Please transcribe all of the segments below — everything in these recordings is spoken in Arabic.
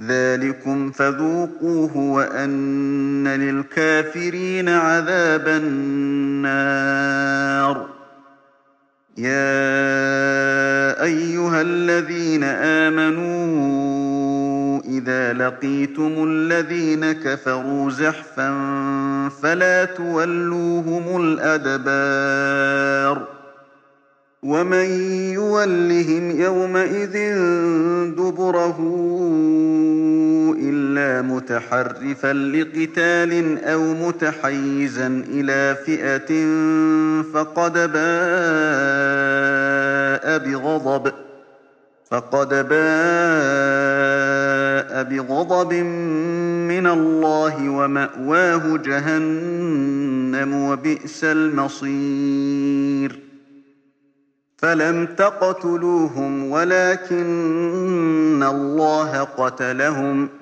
ذلكم فذوقوه وأن للكافرين عذاب النار. يا أيها الذين آمنوا إذا لقيتم الذين كفروا زحفا فلا تولوهم الأدبار. ومن يولهم يومئذ دبره إلا متحرفا لقتال أو متحيزا إلى فئة فقد باء بغضب فقد باء بغضب من الله ومأواه جهنم وبئس المصير. فلم تقتلوهم ولكن الله قتلهم.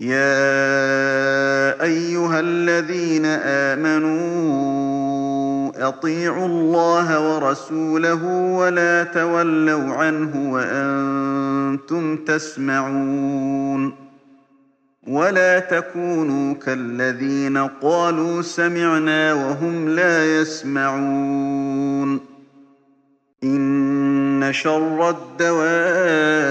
يا أيها الذين آمنوا أطيعوا الله ورسوله ولا تولوا عنه وأنتم تسمعون ولا تكونوا كالذين قالوا سمعنا وهم لا يسمعون إن شر الدواب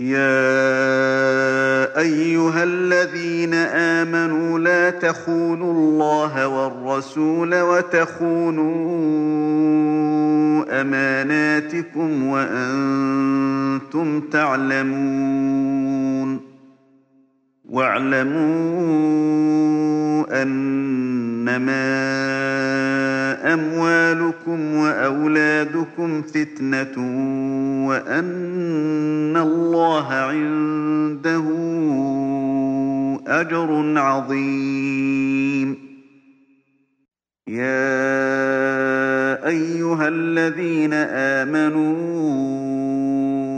يا أيها الذين آمنوا لا تخونوا الله والرسول وتخونوا أماناتكم وأنتم تعلمون واعلموا أنما أموالكم وأولادكم فتنة وأن الله عنده أجر عظيم. يا أيها الذين آمنوا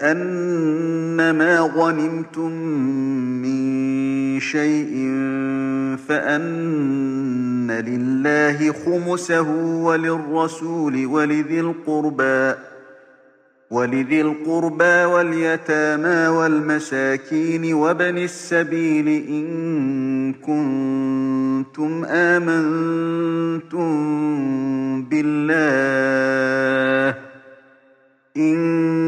أنما غنمتم من شيء فأن لله خمسه وللرسول ولذي القربى ولذي القربى واليتامى والمساكين وبن السبيل إن كنتم آمنتم بالله إن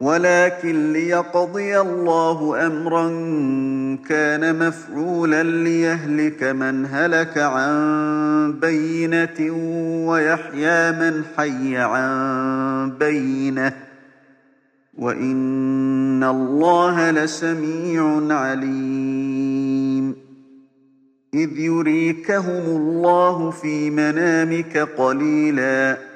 ولكن ليقضي الله أمرا كان مفعولا ليهلك من هلك عن بينة ويحيى من حي عن بينة. وإن الله لسميع عليم. إذ يريكهم الله في منامك قليلا.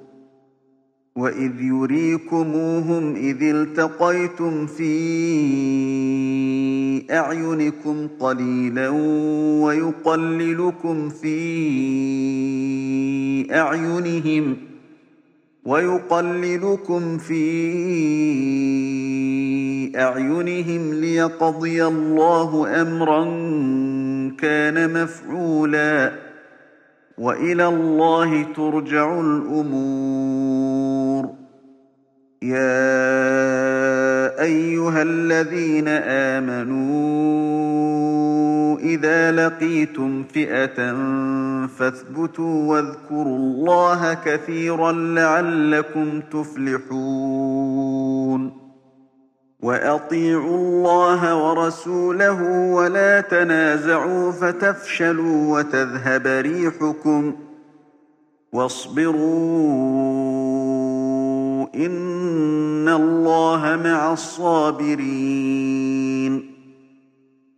وإذ يريكموهم إذ التقيتم في أعينكم قليلا ويقللكم في أعينهم ويقللكم في أعينهم ليقضي الله أمرا كان مفعولا وإلى الله ترجع الأمور. يا أيها الذين آمنوا إذا لقيتم فئة فاثبتوا واذكروا الله كثيرا لعلكم تفلحون. وأطيعوا الله ورسوله ولا تنازعوا فتفشلوا وتذهب ريحكم واصبروا إن الله مع الصابرين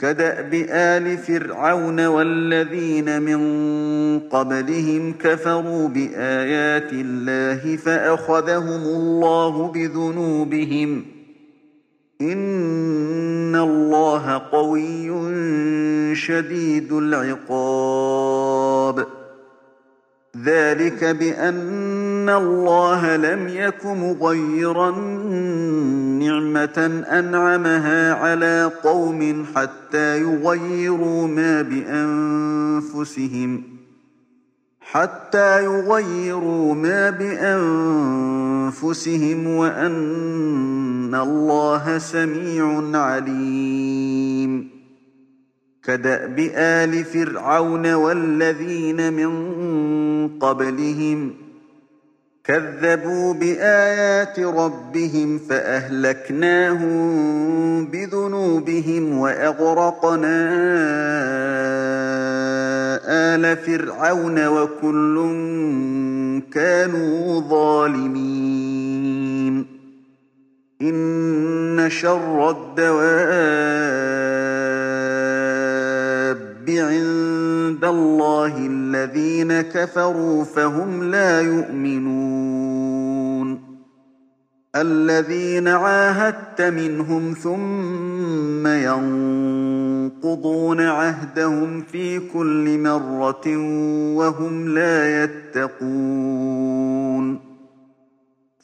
كدأب آل فرعون والذين من قبلهم كفروا بآيات الله فأخذهم الله بذنوبهم. إن الله قوي شديد العقاب. ذلك بأن الله لم يك مغيرا نعمة أنعمها على قوم حتى يغيروا ما بأنفسهم. حتى يغيروا ما بأنفسهم وأن الله سميع عليم. كدأب آل فرعون والذين من قبلهم كذبوا بآيات ربهم فأهلكناهم بذنوبهم وأغرقنا آل فرعون وكل كانوا ظالمين. إن شر الدواب عند الله الذين كفروا فهم لا يؤمنون. الذين عاهدت منهم ثم ينقضون عهدهم في كل مرة وهم لا يتقون.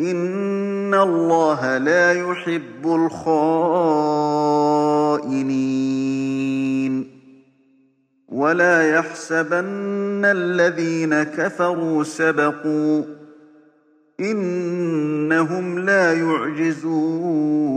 إن الله لا يحب الخائنين ولا يحسبن الذين كفروا سبقوا إنهم لا يعجزون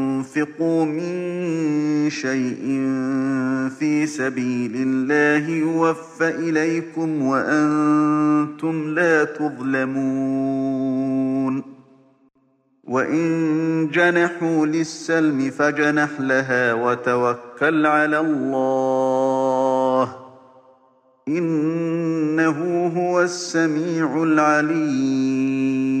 تنفقوا من شيء في سبيل الله يوفى إليكم وأنتم لا تظلمون. وإن جنحوا للسلم فجنح لها وتوكل على الله. إنه هو السميع العليم.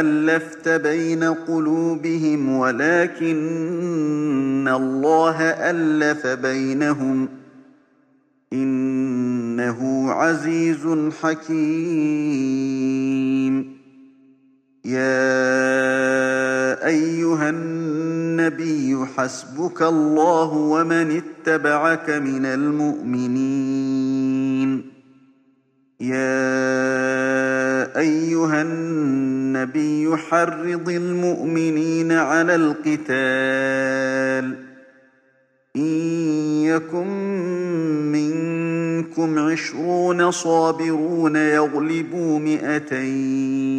ألفت بين قلوبهم ولكن الله ألف بينهم إنه عزيز حكيم. يا أيها النبي حسبك الله ومن اتبعك من المؤمنين. يا أيها النبي حرض المؤمنين على القتال إن يكن منكم عشرون صابرون يغلبوا مئتين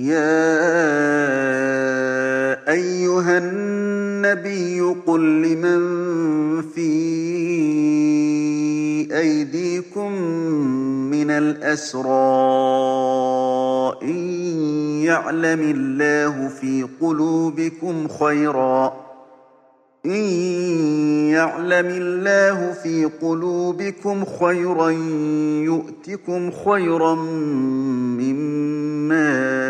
يا أيها النبي قل لمن في أيديكم من الأسرار إن يعلم الله في قلوبكم خيرا. إن يعلم الله في قلوبكم خيرا يؤتكم خيرا مما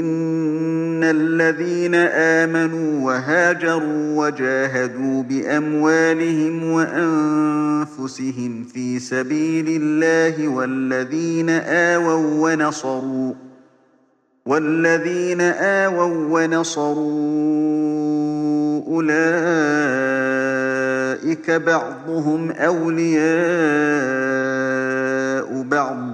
إن الذين آمنوا وهاجروا وجاهدوا بأموالهم وأنفسهم في سبيل الله والذين آووا ونصروا والذين آووا ونصروا أولئك بعضهم أولياء بعض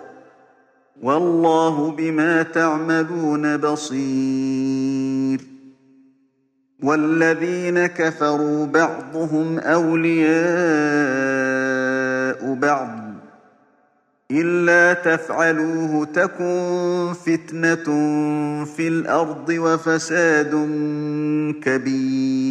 والله بما تعملون بصير. والذين كفروا بعضهم أولياء بعض. إلا تفعلوه تكن فتنة في الأرض وفساد كبير.